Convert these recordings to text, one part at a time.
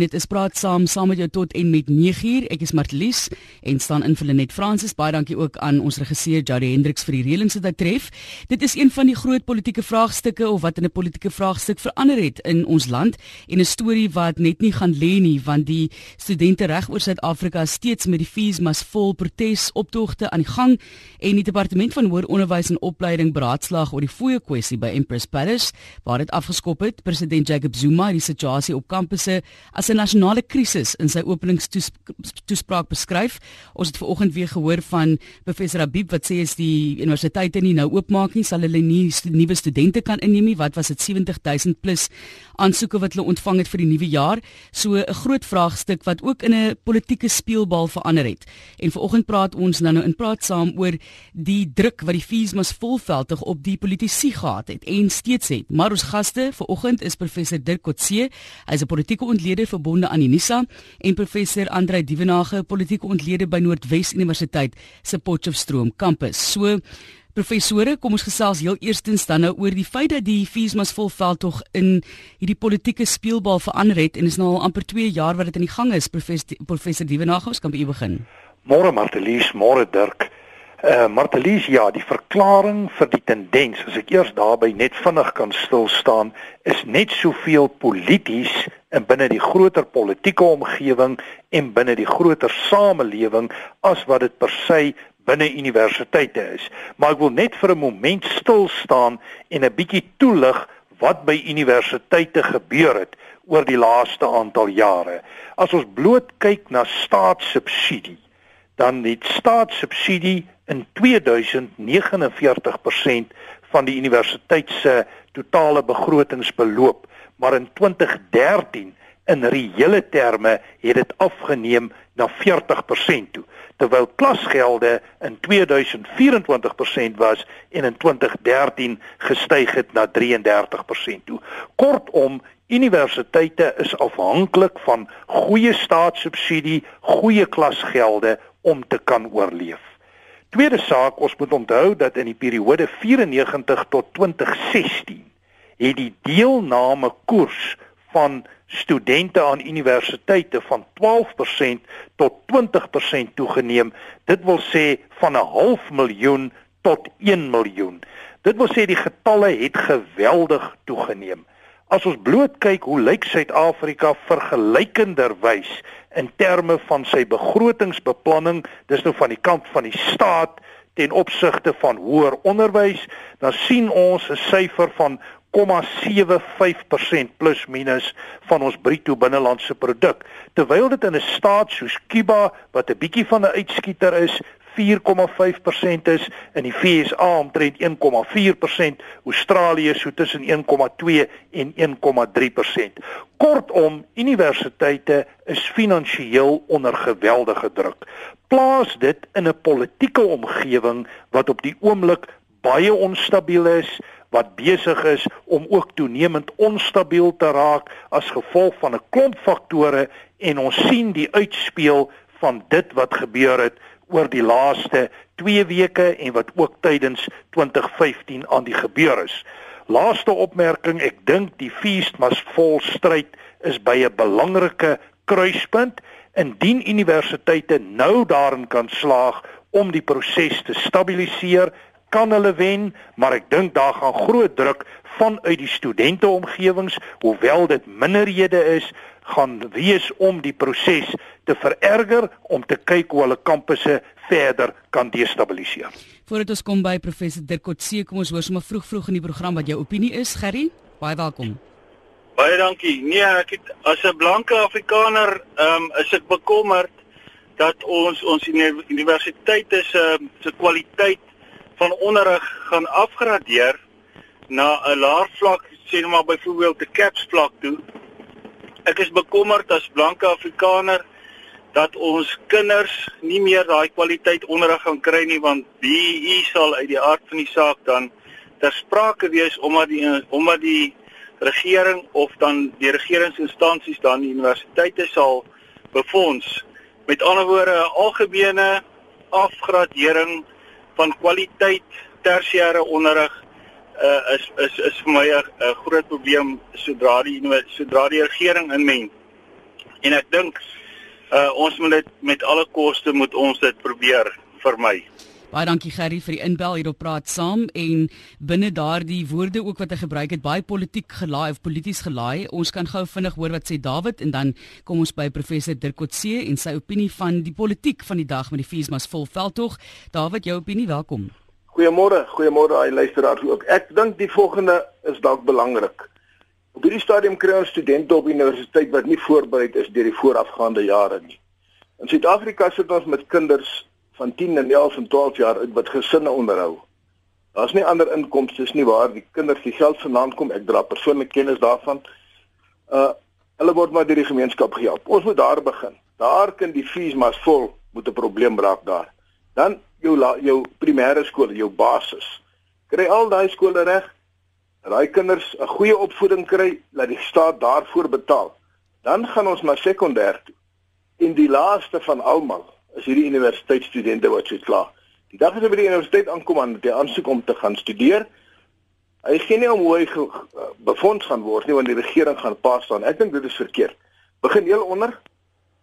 Dit is praat saam saam met jou tot en met 9uur. Ek is Martlies en staan in vir Lenet Fransis. Baie dankie ook aan ons regisseur Jari Hendriks vir die reëlings wat hy tref. Dit is een van die groot politieke vraagstukke of wat in 'n politieke vraagstuk verander het in ons land en 'n storie wat net nie gaan lê nie want die studente reg oor Suid-Afrika steeds met die fees mas vol protes optogte aan die gang en die departement van hoër onderwys en opleiding beraadslaag oor die fooie kwessie by Empress Palace waar dit afgeskop het. President Jacob Zuma het die situasie op kampusse as 'n nasionale krisis in sy openingstoespraak beskryf. Ons het vanoggend weer gehoor van professor Habib wat sê as die universiteite nie nou oopmaak nie, sal hulle nie nuwe studente kan inneem nie. Wat was dit 70000 plus aansoeke wat hulle ontvang het vir die nuwe jaar? So 'n groot vraagstuk wat ook in 'n politieke speelbal verander het. En vanoggend praat ons nou nou in praat saam oor die druk wat die fees mas volveldig op die politici gehad het en steeds het. Maar ons gaste vanoggend is professor Dirk Kotse. Hy's 'n politieke ontleder vir verbonde aan Unisa en professor Andrei Dievenage, politieke ontlede by Noordwes Universiteit se Potchefstroom kampus. So professore, kom ons gesels heel eerstens dan nou oor die feit dat die Fiesmas volveld tog in hierdie politieke speelbal verander het en is nou al amper 2 jaar wat dit in die gang is. Professor professor Dievenage, ons kan by u begin. Môre Martelies, môre Dirk. Uh Martelies, ja, die verklaring vir die tendens, as ek eers daarby net vinnig kan stil staan, is net soveel polities in binne die groter politieke omgewing en binne die groter samelewing as wat dit per se binne universiteite is. Maar ek wil net vir 'n oomblik stil staan en 'n bietjie toelig wat by universiteite gebeur het oor die laaste aantal jare. As ons bloot kyk na staatssubsidie, dan het staatssubsidie in 2000 49% van die universiteit se totale begrotingsbeloop, maar in 2013 in reële terme het dit afgeneem na 40% toe, terwyl klasgelde in 2024% was en in 2013 gestyg het na 33% toe. Kortom, universiteite is afhanklik van goeie staatssubsidie, goeie klasgelde om te kan oorleef. Tweede saak, ons moet onthou dat in die periode 94 tot 2016 het die deelname koers van studente aan universiteite van 12% tot 20% toegeneem. Dit wil sê van 'n half miljoen tot 1 miljoen. Dit wil sê die getalle het geweldig toegeneem. As ons bloot kyk hoe lyk Suid-Afrika vergelykenderwys in terme van sy begrotingsbeplanning, dis nou van die kant van die staat ten opsigte van hoër onderwys, dan sien ons 'n syfer van 0,75% plus minus van ons bruto binnelandse produk terwyl dit in 'n staat soos Kuba wat 'n bietjie van 'n uitskieter is 4,5% is in die FSA omtrent 1,4%, Australië so tussen 1,2 en 1,3%. Kortom, universiteite is finansiëel onder geweldige druk. Plaas dit in 'n politieke omgewing wat op die oomblik baie onstabiel is, wat besig is om ook toenemend onstabiel te raak as gevolg van 'n klomp faktore en ons sien die uitspeel van dit wat gebeur het oor die laaste 2 weke en wat ook tydens 2015 aan die gebeur is. Laaste opmerking, ek dink die feest must vol stryd is by 'n belangrike kruispunt indien universiteite nou daarin kan slaag om die proses te stabiliseer, kan hulle wen, maar ek dink daar gaan groot druk vanuit die studenteomgewings, hoewel dit minderhede is, gaan wees om die proses te vererger om te kyk hoe hulle kampusse verder kan destabiliseer. Voordat ons kom by professor Dirk Kotse, kom ons hoor sommer vroeg vroeg in die program wat jou opinie is, Gerry. Baie welkom. Baie dankie. Nee, ek het as 'n blanke Afrikaner, ehm um, is ek bekommerd dat ons ons universiteite se se kwaliteit van onderrig gaan afgradeer na 'n laer vlak, sê nou maar byvoorbeeld 'n caps vlak toe Ek is bekommerd as blanke Afrikaner dat ons kinders nie meer daai kwaliteit onderrig gaan kry nie want BEE sal uit die aard van die saak dan ter sprake wees omdat die omdat die regering of dan die regeringsinstansies dan die universiteite sal befonds. Met ander woorde algemene afgradering van kwaliteit tersiêre onderrig uh, is is is vir my 'n groot probleem sodra die sodra die regering inmeng. En ek dink uh ons moet dit met alle koste moet ons dit probeer vermy. Baie dankie Gerry vir die inbel hier op praat saam en binne daardie woorde ook wat hy gebruik het baie politiek gelaai of polities gelaai. Ons kan gou vinnig hoor wat sê David en dan kom ons by professor Dirk Coetzee en sy opinie van die politiek van die dag met die Feesmas volveldtog. David, jou opinie, welkom. Goeiemôre, goeiemôre aan luisteraars ook. Ek dink die volgende is dalk belangrik. Op hierdie stadium kry ons studente op universiteit wat nie voorberei is deur die voorafgaande jare nie. In Suid-Afrika sit ons met kinders van 10 en 11 en 12 jaar uit wat gesinne onderhou. Daar's nie ander inkomste nie waar die kinders die geld vandaan kom. Ek dra persoonlik kennis daarvan. Uh hulle word maar deur die gemeenskap gehelp. Ons moet daar begin. Daar kan die fees maar vol moet 'n probleem raak daar. Dan jou jou primêre skool, jou basis. Kry al daai skole reg daai kinders 'n goeie opvoeding kry, laat die staat daarvoor betaal. Dan gaan ons na sekondêr toe. En die laaste van almal is hierdie universiteitsstudente wat so klaar. Die dag as hy by die universiteit aankom aan die aansoek om te gaan studeer, hy gee nie om hoe hy befonds gaan word nie want die regering gaan pas staan. Ek dink dit is verkeerd. Begin heel onder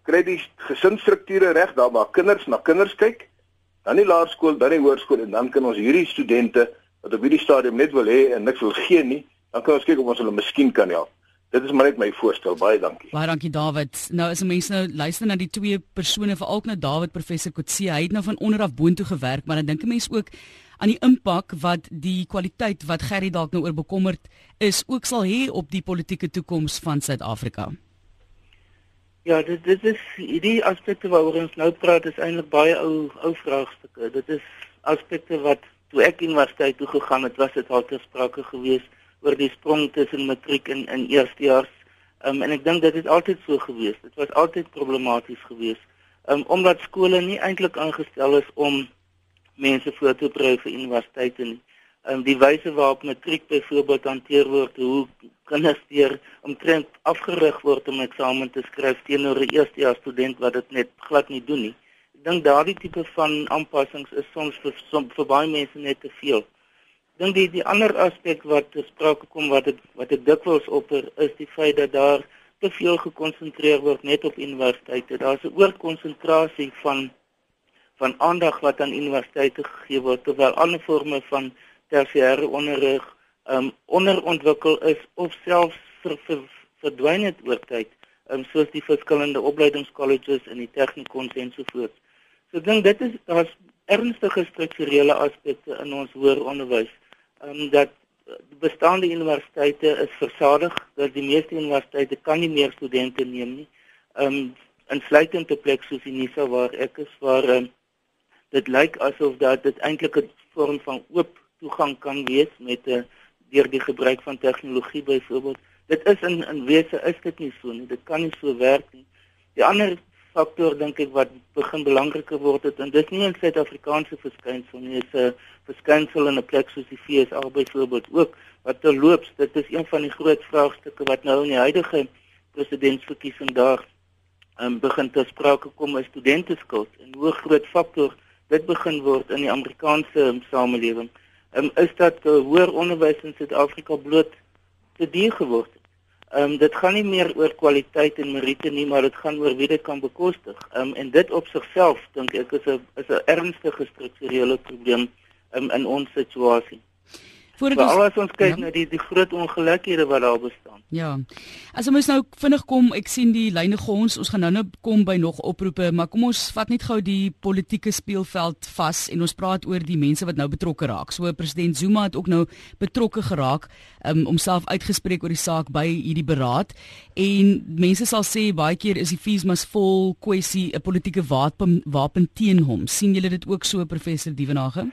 kry die gesinsstrukture reg daar waar kinders na kinders kyk, dan die laerskool, dan die hoërskool en dan kan ons hierdie studente wat op hierdie stadium net wil hê en niks wil gee nie, dan kan ons kyk of ons hulle miskien kan help. Dit is maar net my voorstel. Baie dankie. Baie dankie David. Nou as mense nou luister na die twee persone veral nou David professor Kotse, hy het nou van onder af boontoe gewerk, maar dan dink 'n mens ook aan die impak wat die kwaliteit wat Gerry dalk nou oor bekommerd is ook sal hê op die politieke toekoms van Suid-Afrika. Ja, dit dit is hierdie aspekte waaroor ons nou praat is eintlik baie ou ou vraagstukke. Dit is aspekte wat toe ek universiteit toe gegaan het, was dit al te sprake gewees oor die sprong tussen matriek en in eerstejaars. Um, en ek dink dit het altyd so gewees. Dit was altyd problematies gewees. Um, omdat skole nie eintlik aangestel is om mense voor te berei vir universiteite nie. Um, die wyse waarop matriek byvoorbeeld hanteer word, hoe kinders deur omtrent afgerig word om eksamen te skryf teenoor 'n eerstejaars student wat dit net glad nie doen nie dink daardie tipe van aanpassings is soms vir som, vir baie mense net te veel. Dink die die ander aspek wat gesproke kom wat ek wat ek dikwels opper is die feit dat daar te veel gekonsentreer word net op universiteite. Daar's 'n oorkonsentrasie van van aandag wat aan universiteite gegee word terwyl ander forme van tersiêre onderrig um onderontwikkel is of selfs ver, ver, verdwyn het oor tyd. Um soos die verskillende opleidingskolleges en die tegnikons en so voort. So ek dink dit is daar's ernstige strukturele aspekte in ons hoër onderwys. Ehm um, dat bestaande universiteite is versadig, dat die meeste universiteite kan nie meer studente neem nie. Ehm um, insluitend te plek soos Unisa waar ek is waar um, dit lyk asof dat dit eintlik 'n vorm van oop toegang kan wees met 'n uh, deur die gebruik van tegnologie byvoorbeeld. Dit is in in wese is dit nie so nie. Dit kan nie so werk nie. Die ander faktor dink ek wat begin belangriker word het en dit nie 'n Suid-Afrikaanse verskynsel nie, dit is 'n verskynsel in 'n plek soos die FSA byvoorbeeld ook wat terloops dit is een van die groot vraagstukke wat nou in die huidige presidentsverkiesing daar um, begin te sprake kom is studenteskuld en hoe groot faktor dit begin word in die Amerikaanse um, samelewing. Um, is dat uh, hoër onderwys in Suid-Afrika bloot te duur geword Ehm um, dit gaan nie meer oor kwaliteit en meriete nie, maar dit gaan oor wie dit kan bekostig. Ehm um, en dit op sigself dink ek is 'n is 'n ernstige strukturele probleem um, in ons situasie. Voordat ons alles ons kyk ja. na die die groot ongelykhede wat daar bestaan. Ja. As ons nou vinnig kom, ek sien die lyne gons, ons gaan nou nou kom by nog oproepe, maar kom ons vat net gou die politieke speelveld vas en ons praat oor die mense wat nou betrokke raak. So president Zuma het ook nou betrokke geraak um, om homself uitgespreek oor die saak by hierdie beraad en mense sal sê baie keer is die fees mas vol kwessie 'n politieke wapen wapen teen hom. sien julle dit ook so professor Dievenage?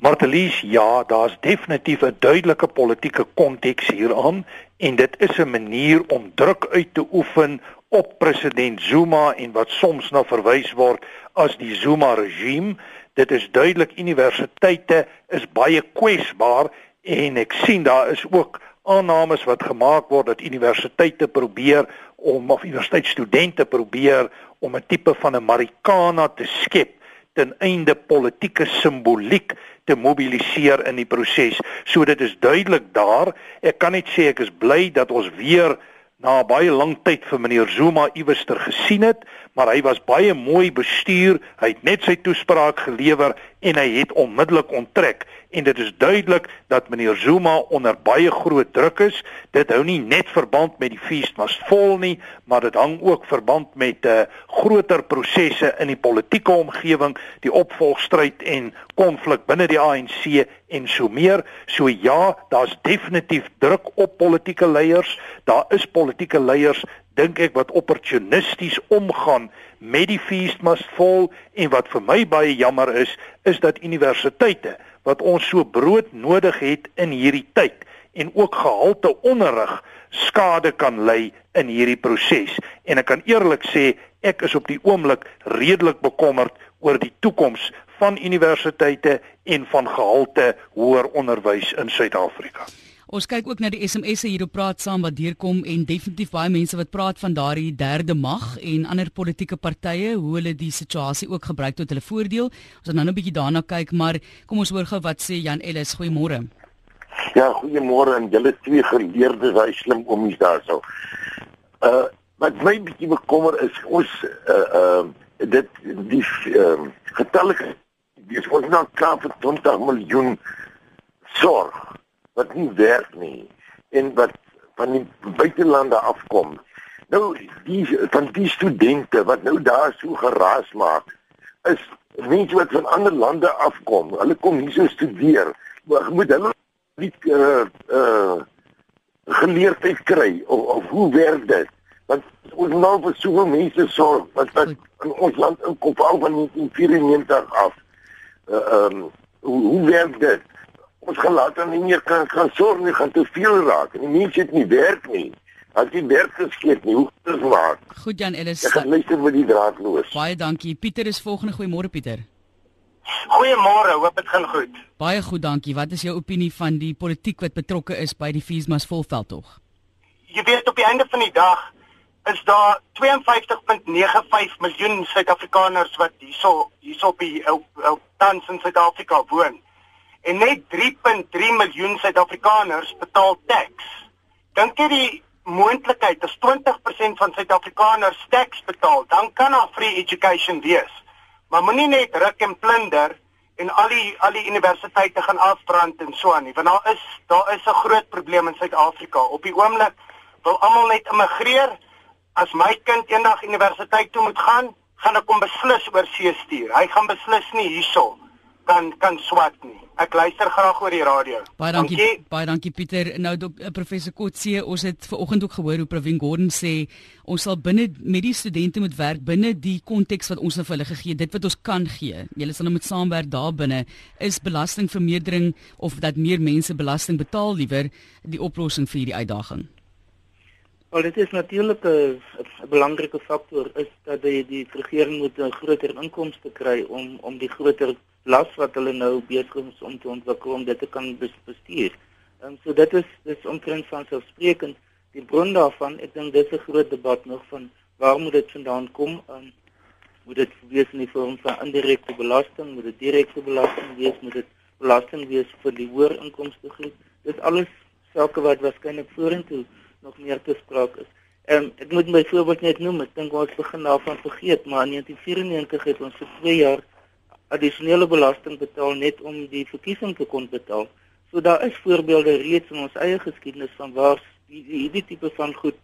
Martelies, ja, daar's definitief 'n duidelike politieke konteks hieraan en dit is 'n manier om druk uit te oefen op president Zuma en wat soms na verwys word as die Zuma regime. Dit is duidelik universiteite is baie kwesbaar en ek sien daar is ook aannames wat gemaak word dat universiteite probeer om of universiteitsstudente probeer om 'n tipe van 'n Marikana te skep ten einde politieke simboliek te mobiliseer in die proses. So dit is duidelik daar. Ek kan net sê ek is bly dat ons weer na baie lang tyd vir meneer Zuma iewester gesien het, maar hy was baie mooi bestuur. Hy het net sy toespraak gelewer en hy het onmiddellik onttrek en dit is duidelik dat meneer Zuma onder baie groot druk is. Dit hou nie net verband met die feest must fall nie, maar dit hang ook verband met 'n uh, eh, groter prosesse in die politieke omgewing, die opvolgstryd en konflik binne die ANC en so meer. So ja, daar's definitief druk op politieke leiers. Daar is politieke leiers dink ek wat opportunisties omgaan met die feast must fall en wat vir my baie jammer is, is dat universiteite wat ons so brood nodig het in hierdie tyd en ook gehalte onderrig skade kan ly in hierdie proses. En ek kan eerlik sê, ek is op die oomblik redelik bekommerd oor die toekoms van universiteite en van gehalte hoër onderwys in Suid-Afrika. Ons kyk ook na die SMS'e hier op praat saam wat deurkom en definitief baie mense wat praat van daardie derde mag en ander politieke partye hoe hulle die situasie ook gebruik tot hulle voordeel. Ons gaan nou 'n bietjie daarna kyk, maar kom ons hoor gou wat sê Jan Ellis. Goeiemôre. Ja, goeiemôre aan julle twee geleerdes, hy slim oomies daarso. Uh wat my bietjie bekommer is ons uh uh dit die uh, getalle dis ons nou klaar vir 20 miljoen sorg wat nie werk nie en wat van die buitelande afkom. Nou die van die studente wat nou daar so geraas maak is mense wat van ander lande afkom. Hulle kom hier so studeer. Maar moet hulle nie uh uh geleerdheid kry of, of hoe werk dit? Want ons nou vir soveel mense sorg wat wat in ons land inkom al van 1994 af. Uh um hoe, hoe werk dit? Ons gaan later nie meer kan gaan sorg nie, gaan te veel raak. En die mense het nie werk nie. As jy werk geskep nie, hoe dit maak. Goed Jan Ellis. Ek gaan luister met die draadloos. Baie dankie. Pieter is volgende goeiemôre Pieter. Goeiemôre, hoop dit gaan goed. Baie goed, dankie. Wat is jou opinie van die politiek wat betrokke is by die Feesmas volveld tog? Jy weet op die einde van die dag is daar 52.95 miljoen Suid-Afrikaners wat hierso hierso op die op, op tans in Suid-Afrika woon en net 3.3 miljoen Suid-Afrikaners betaal tax. Dink jy die moontlikheid as 20% van Suid-Afrikaners tax betaal, dan kan daar free education wees. Maar moenie net ruk en plunder en al die al die universiteite gaan afbrand en so aan nie, want daar is daar is 'n groot probleem in Suid-Afrika. Op die oomblik wil almal net immigreer. As my kind eendag universiteit toe moet gaan, gaan ek hom beslis oor see stuur. Hy gaan beslis nie hierso kan kan swat nie. Ek luister graag oor die radio. Baie dankie, dankie. baie dankie Pieter. Nou dok, uh, professor Kotse, ons het ver oggend ook gehoor hoe Pravin Gordhan sê ons sal binne met die studente moet werk binne die konteks wat ons nou vir hulle gegee het, dit wat ons kan gee. Julle sal nou met saamwerk daar binne is belastingvermeerdering of dat meer mense belasting betaal liewer die oplossing vir hierdie uitdaging. Wel dit is natuurlik 'n belangrike faktor is dat die die regering moet 'n groter inkomste kry om om die groter las wat hulle nou besig is om te ontwikkel om dit te kan bestuur. Ehm um, so dit is dis omtrent van selfsprekend die bron daarvan. Ek dink dis 'n groot debat nog van waar moet dit vandaan kom? Ehm um, moet dit wees in die vorm van indirekte belasting, moet dit direkte belasting wees, moet dit belasting wees vir die hoër inkomste groep? Dis alles sake wat waarskynlik vorentoe nog meer te sprake is. Ehm um, ek moet byvoorbeeld net noem, ek dink ons begin daarvan vergeet, maar in 1994 het ons vir 2 jaar addisionele belasting betaal net om die verkiesing te kon betaal. So daar is voorbeelde reeds in ons eie geskiedenis van waar hierdie tipe van goed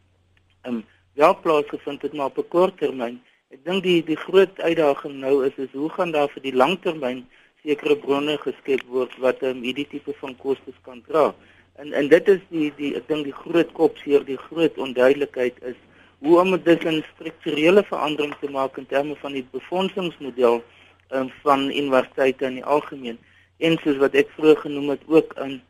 ehm um, wel plaasgevind het maar op 'n kort termyn. Ek dink die die groot uitdaging nou is is hoe gaan daar vir die langtermyn sekere bronne geskep word wat ehm um, hierdie tipe van kostes kan dra. En en dit is die die ek dink die groot kop seer, die groot onduidelikheid is hoe om dit 'n strukturele verandering te maak in terme van die befondsingsmodel um, van universiteite in die algemeen en soos wat ek vroeër genoem het ook in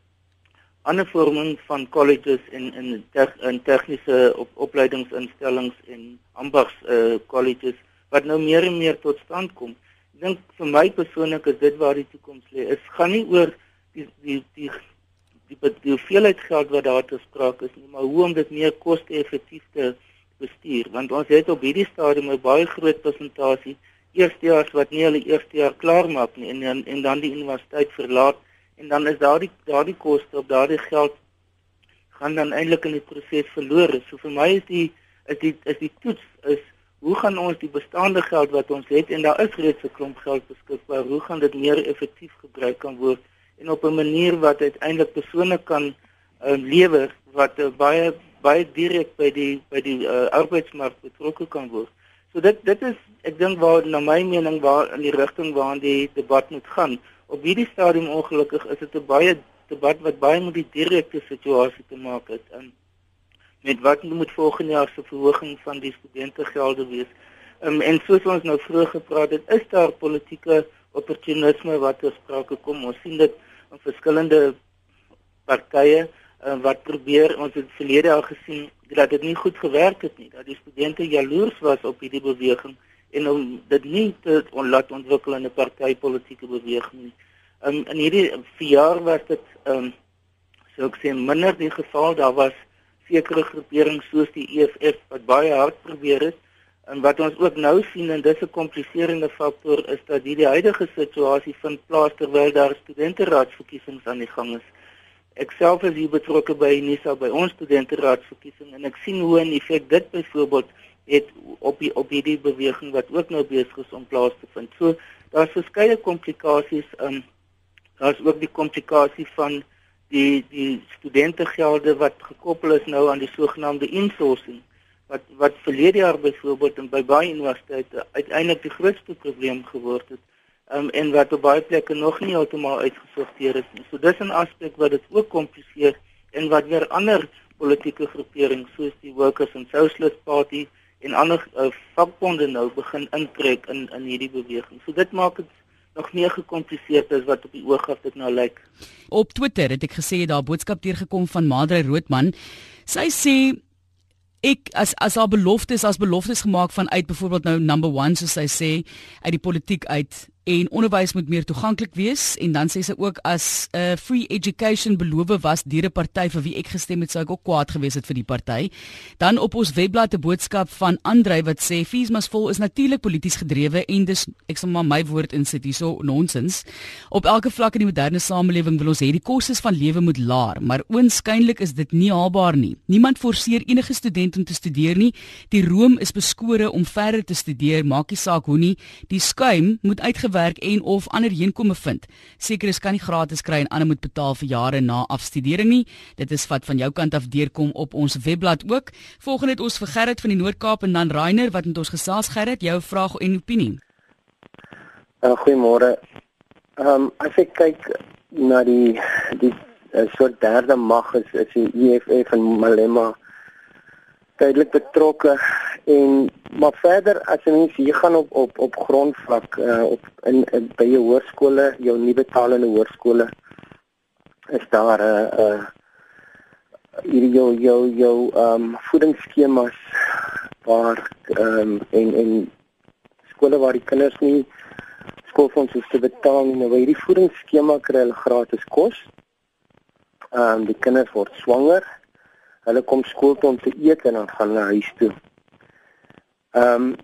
ander vorming van colleges en in in tegniese op, opleidingsinstellings en ambags uh, colleges wat nou meer en meer tot stand kom. Ek dink vir my persoonlik is dit waar die toekoms lê. Dit gaan nie oor die die die die die hoeveelheid geld wat daar te sprake is nie, maar hoe om dit meer koste-effektief te bestuur want ons het op hierdie stadium 'n baie groot persentasie eerstejaars wat nie hulle eerste jaar klaar maak nie en en, en dan die universiteit verlaat en dan is daardie daardie koste op daardie geld gaan dan eintlik in die proses verlore. So vir my is die is die is die toets is hoe gaan ons die bestaande geld wat ons het en daar is reeds 'n klomp geld beskikbaar, hoe gaan dit meer effektief gebruik kan word en op 'n manier wat uiteindelik persone kan uh, lewer wat uh, baie baie direk by die by die uh, arbeidsmark betrokke kan word. So dit dit is ek dink waar na my mening waar in die rigting waarna die debat moet gaan. Op hierdie stadium ongelukkig is dit 'n baie debat wat baie met die direkte situasie te maak het. En met wat moet volgende jaar se verhoging van die studentegelde wees? Um, en soos ons nou vroeër gepraat het, is daar politieke opportunisme wat ter sprake kom. Ons sien dit in verskillende partye um, wat probeer ons het verlede al gesien dat dit nie goed gewerk het nie, dat die studente jaloers was op hierdie beweging en om dit nie te onlaat ontwikkel in 'n partytetiese beweging nie. Um, in hierdie jaar was dit ehm um, sou ek sê minder die geval daar was sekere groeperings soos die EFF wat baie hard probeer het en wat ons ook nou sien en dis 'n kompliserende faktor is dat hierdie huidige situasie vind plaas terwyl daar studenteraadsverkiesings aan die gang is. Ek self is hier betrokke by Unisa by ons studenteraadsverkiesing en ek sien hoe 'n effek dit byvoorbeeld het op die op hierdie beweging wat ook nou besig is om plaas te vind. So daar's verskeie komplikasies in um, daar's ook die komplikasie van die die studentegelde wat gekoppel is nou aan die sogenaamde insourcing wat wat verlede jaar byvoorbeeld in by baie universiteite uiteindelik die grootste probleem geword het um, en wat op baie plekke nog nie heeltemal uitgesorteer is nie. So dis 'n aspek wat dit ook kompliseer en wat weer ander politieke groeperings soos die Workers and Socialist Party en ander uh, vakbonde nou begin intrek in in hierdie beweging. So dit maak dit nog meer gekompliseerd as wat op die oog af dit nou lyk. Op Twitter het ek gesê daar boodskap deurgekom van Madre Roodman. Sy sê ek as as haar beloftes as beloftes gemaak van uit byvoorbeeld nou number 1 soos sy sê uit die politiek uit en onderwys moet meer toeganklik wees en dan sê sy ook as 'n uh, free education beloof was deur 'n party vir wie ek gestem het sou ek ook kwaad gewees het vir die party. Dan op ons webblad 'n boodskap van Andrei wat sê fees must fall is natuurlik polities gedrewe en dis ek sal maar my woord insit hierso nonsens. Op elke vlak in die moderne samelewing wil ons hê die kostes van lewe moet laer, maar oënskynlik is dit nie haalbaar nie. Niemand forceer enige student om te studeer nie. Die room is beskore om verder te studeer, maak nie saak hoe nie. Die skuim moet uitgewerk werk en of ander heenkome vind. Sekeres kan nie gratis kry en ander moet betaal vir jare na afstudering nie. Dit is wat van jou kant af deurkom op ons webblad ook. Volgende het ons vir Gerrit van die Noord-Kaap en dan Rainer wat met ons gesels Gerrit, jou vraag en opinie. Uh, Goeiemôre. Ehm um, as ek kyk na die die uh, soort derde mag is is die EFF en Malema tydelik betrokke en maar verder as jy mens hier gaan op op op grondvlak uh, op in, in by jou hoërskole, jou nie betalende hoërskole is daar 'n uh, uh, hierdie jou jou jou ehm um, voedingsskemas waar ehm um, en en skole waar die kinders nie skoolfonds hoef te betaal nie, nou hierdie voedingsskema kry hulle gratis kos. Ehm um, die kinders word swanger hulle kom skool toe om te eet en dan gaan hulle huis toe. Ehm um,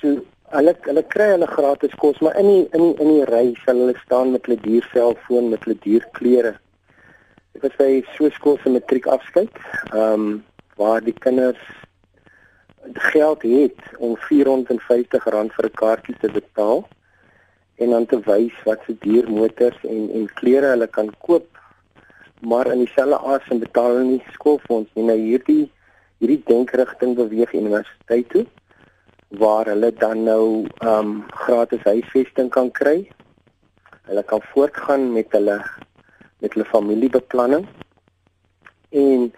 so hulle hulle kry hulle gratis kos, maar in die in die, in die ry sal hulle staan met hulle dierselfoon, met hulle dierklere. Ek was by so skool se matriek afskeid, ehm um, waar die kinders geld het om R450 vir 'n kaartjie te betaal en dan te wys wat se diermotors en en klere hulle kan koop maar in dieselfde asem betaal hulle nie skoolfonds nie. Nou hierdie hierdie denkrigting beweeg universiteit toe waar hulle dan nou ehm um, gratis huisvesting kan kry. Hulle kan voortgaan met hulle met hulle familiebeplanning en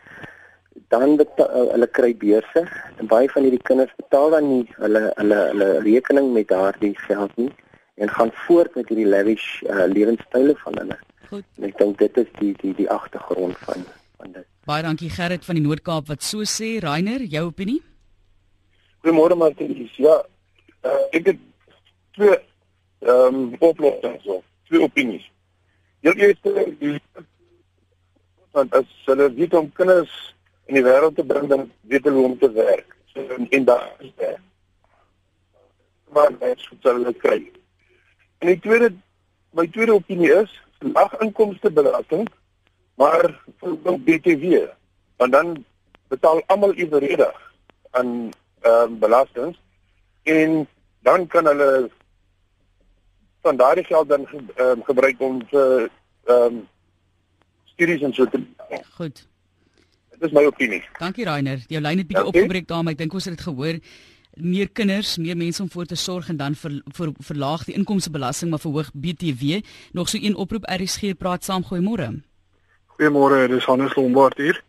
dan betaal, uh, hulle kry beurse en baie van hierdie kinders betaal dan nie hulle hulle hulle rekening met daardie geld nie en gaan voort met hierdie lavish uh, lewenstyle van hulle. Goed. Ek dink dit is die die die agtergrond van van dit. Baie dankie Gerrit van die Noord-Kaap wat so sê. Rainer, jou opinie? Goeiemôre Martie. Ja, uh, ek het twee ehm um, oplossings so, twee opinies. Jou eerste want as hulle weet om kinders in die wêreld te bring dan weet hulle hoe om te werk. So en daar is dit. Maar dit sou hulle kry. En die tweede my tweede opinie is lag inkomste belasting maar vir BTW Want dan betaal almal evenredig aan ehm um, belastings en dan kan hulle van daardie geld dan ehm um, gebruik om vir ehm um, studies en so te Goed. Dit is my opinie. Dankie Rainer. Jou lyn het bietjie ja, opgebreek daar, maar ek dink ons het dit gehoor. Meer kinders, meer mense om voor te sorg en dan vir vir verlaag die inkomstebelasting maar verhoog BTW. Nog so een oproep RSG praat saam goeiemôre. Goeiemôre, dis Hannes Lombard hier.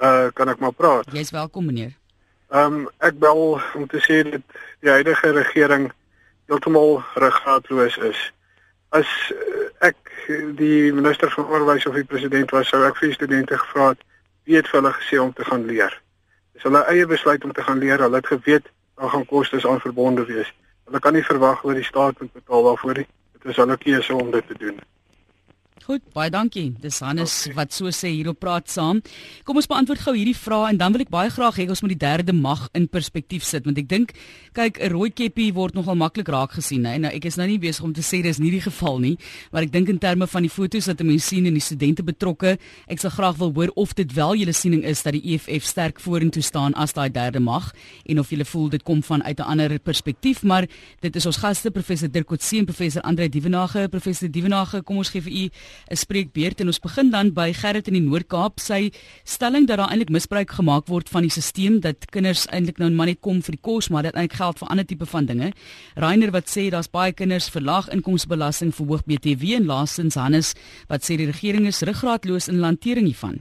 Uh kan ek maar praat? Jy's welkom meneer. Ehm um, ek bel om te sê dat die huidige regering heeltemal ruggraatloos is. As uh, ek die minister van onderwys of die president was, sou ek vir studente gevra het wie het vir hulle gesê om te gaan leer. Dis hulle eie besluit om te gaan leer. Hulle het geweet daar gaan kostes aan verbonde wees. Hulle kan nie verwag dat die staat moet betaal daarvoor nie. Dit is hulle keuse om dit te doen. Goed, baie dankie. Dis Hannes okay. wat so sê hier op praat saam. Kom ons beantwoord gou hierdie vrae en dan wil ek baie graag hê ons moet die derde mag in perspektief sit want ek dink kyk 'n rooi keppie word nogal maklik raak gesien hè. Nou ek is nou nie besig om te sê dis nie die geval nie, maar ek dink in terme van die fotos wat mense sien en die studente betrokke, ek sal graag wil hoor of dit wel julle siening is dat die EFF sterk vorentoe staan as daai derde mag en of julle voel dit kom van uit 'n ander perspektief, maar dit is ons gaste professor Dirk Coetzee en professor Andre Dievenage. Professor Dievenage, kom ons gee vir u 'n spreekbeurt en ons begin dan by Gerrit in die Noord-Kaap. Sy stelling dat daar eintlik misbruik gemaak word van die stelsel dat kinders eintlik nou maar net kom vir die kos, maar dit eintlik geld vir ander tipe van dinge. Rainer wat sê daar's baie kinders verlaag inkomstebelasting verhoog BTW en laastens Hannes wat sê die regering is ruggraatloos in hantering hiervan.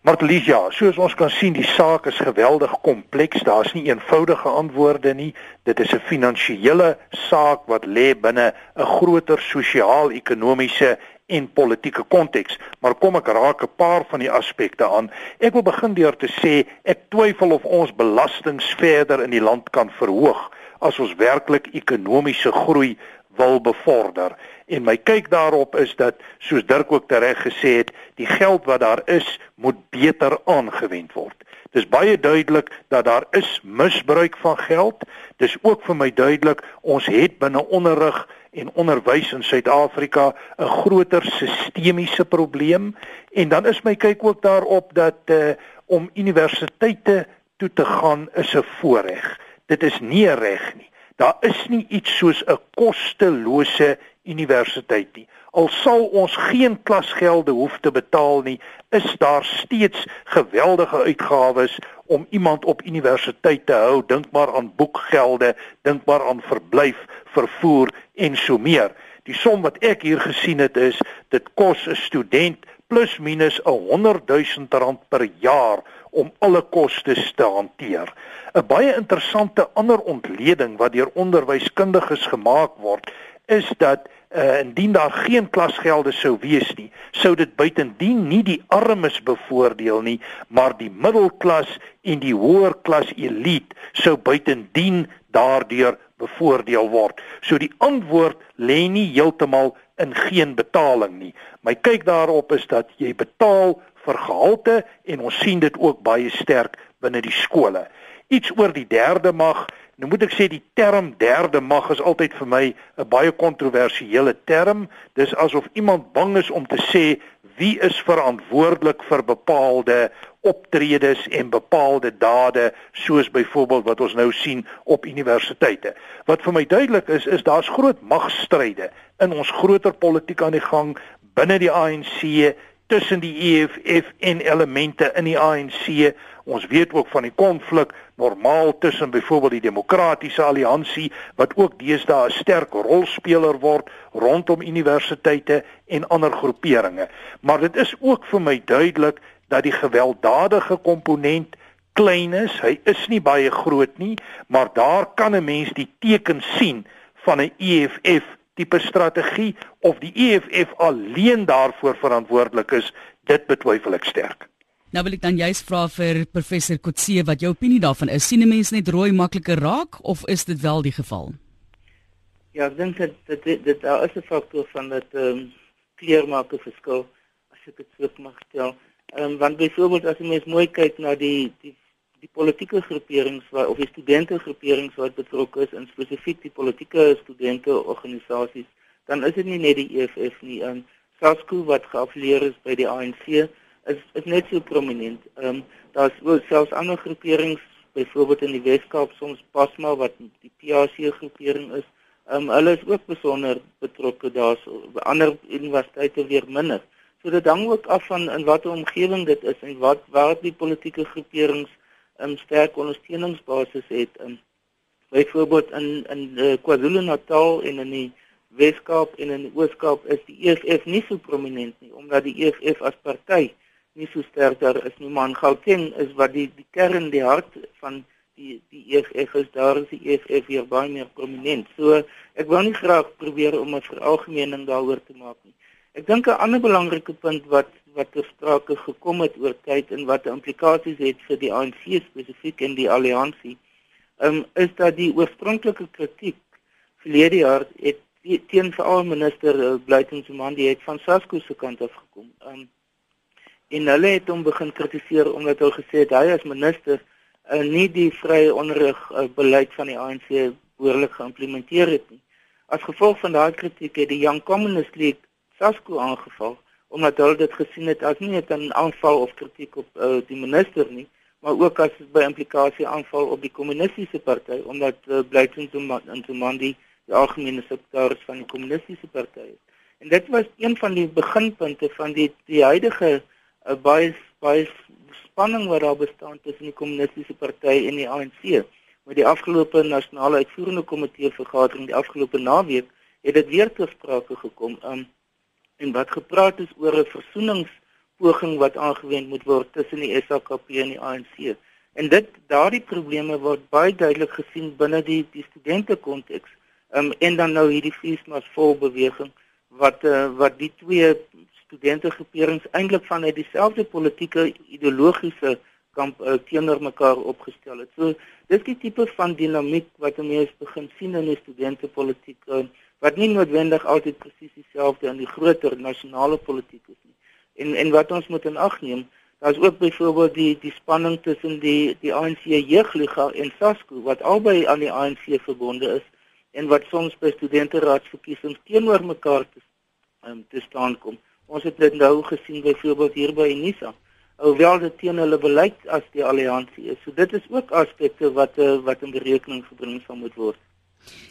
Martelies,ja, soos ons kan sien, die saak is geweldig kompleks. Daar's nie eenvoudige antwoorde nie. Dit is 'n finansiële saak wat lê binne 'n groter sosiaal-ekonomiese en politieke konteks, maar kom ek raak 'n paar van die aspekte aan. Ek wil begin deur te sê ek twyfel of ons belastings verder in die land kan verhoog as ons werklik ekonomiese groei wil bevorder. En my kyk daarop is dat soos Dirk ook tereg gesê het, die geld wat daar is, moet beter aangewend word. Dis baie duidelik dat daar is misbruik van geld. Dis ook vir my duidelik ons het binne onderrig en onderwys in Suid-Afrika 'n groter sistemiese probleem en dan is my kyk ook daarop dat uh, om universiteite toe te gaan is 'n voorreg. Dit is nie reg nie. Daar is nie iets soos 'n kostelose universiteit nie. Al sal ons geen klasgelde hoef te betaal nie, is daar steeds geweldige uitgawes om iemand op universiteit te hou. Dink maar aan boekgelde, dink maar aan verblyf, vervoer en so meer. Die som wat ek hier gesien het is dit kos 'n student plus minus 'n 100 000 rand per jaar om alle kostes te hanteer. 'n Baie interessante ander ontleding wat deur onderwyskundiges gemaak word, is dat uh, indien daar geen klasgelde sou wees nie, sou dit buitendien nie die armes bevoordeel nie, maar die middelklas en die hoër klas elite sou buitendien daardeur bevoordeel word. So die antwoord lê nie heeltemal in geen betaling nie. My kyk daarop is dat jy betaal vir gehalte en ons sien dit ook baie sterk binne die skole. Iets oor die derde mag Nou moet ek sê die term derde mag is altyd vir my 'n baie kontroversiële term. Dis asof iemand bang is om te sê wie is verantwoordelik vir bepaalde optredes en bepaalde dade soos byvoorbeeld wat ons nou sien op universiteite. Wat vir my duidelik is is daar's groot magstryde in ons groter politiek aan die gang binne die ANC tussen die EFF en elemente in die ANC. Ons weet ook van die konflik normaal tussen byvoorbeeld die Demokratiese Alliansie wat ook deesdae 'n sterk rolspeler word rondom universiteite en ander groeperinge. Maar dit is ook vir my duidelik dat die gewelddadige komponent klein is. Hy is nie baie groot nie, maar daar kan 'n mens die tekens sien van 'n EFF tipe strategie of die EFF alleen daarvoor verantwoordelik is, dit betwyfel ek sterk. Nou wil ek dan juist vra vir professor Kotse wat jou opinie daarvan is. sien 'n mens net rooi makliker raak of is dit wel die geval? Ja, ek dink dit dit dit daar is 'n faktor van dat ehm um, kleur maak 'n verskil as ek dit so mag stel. Ehm um, want byvoorbeeld as jy mens mooi kyk na die die die politieke groeperings wat of die studente groeperings wat betrokke is in spesifiek die politieke studente organisasies, dan is dit nie net die EFF nie. Ehm um, SASCO wat geaffilieer is by die ANC is is net so prominent. Ehm um, daar's ook selfs ander groeperings byvoorbeeld in die Weskaap soms Pasma wat die PAC groepering is. Ehm um, hulle is ook besonder betrokke daarso. Ander universiteite weer minder. So dit hang ook af van in watter omgewing dit is en wat waar die politieke groeperings 'n um, sterk ondersteuningsbasis het. Um, byvoorbeeld in in uh, KwaZulu-Natal en in die Weskaap en in die Ooskaap is die EFF nie so prominent nie omdat die EFF as party nie so sterk daar is nie. Maar Gauteng is wat die die kern die hart van die die EFF is daar is die EFF hier baie meer prominent. So ek wil nie graag probeer om 'n veralgemening daaroor te maak nie. Ek dink 'n ander belangrike punt wat wat ter sprake gekom het oor tyd en wat implikasies het vir die ANC spesifiek en die alliansie, um, is dat die oorspronklike kritiek verlede jaar het teen veral minister uh, Blyton Zimandi het van Sasco se kant af gekom. Um en hulle het hom begin kritiseer omdat hy gesê het hy as minister uh, nie die vrye onderrig uh, beleid van die ANC behoorlik geïmplementeer het nie. As gevolg van daardie kritiek het die Young Communist League Sasco aangeval omdat hulle dit gesien het as nie 'n aanval of kritiek op uh, die minister nie, maar ook as by implikasie aanval op die kommunistiese party omdat uh, Blyton Zimandi die algemene sekretaris van die kommunistiese party. En dit was een van die beginpunte van die die huidige uh, baie baie spanning wat daar bestaan tussen die kommunistiese party en die ANC. Met die afgelope nasionale uitvoerende komitee vergadering die afgelope naweek het dit weer ter sprake gekom. Um, en wat gepraat is oor 'n versoeningspoging wat aangewend moet word tussen die SAKP en die ANC. En dit daardie probleme word baie duidelik gesien binne die die studente konteks Um, en dan nou hierdie feesmas vol beweging wat uh, wat die twee studente groeperings eintlik vanuit dieselfde politieke ideologiese kamp uh, teenoor mekaar opgestel het. So dis die tipe van dinamiek wat mense begin sien in die studente politiek uh, wat nie noodwendig altyd presies dieselfde in die groter nasionale politiek is nie. En en wat ons moet in ag neem, daar's ook byvoorbeeld die die spanning tussen die die ANC jeugliga en SASCO wat albei aan die ANC verbonde is en wat soms by studenteraadsverkiesings teenoor mekaar te, um, te staan kom. Ons het dit nou gesien byvoorbeeld hier by Unisa. Hoewel dit teen hulle beleid as die alliansie is. So dit is ook aspekte wat uh, wat in berekening gebring sal moet word.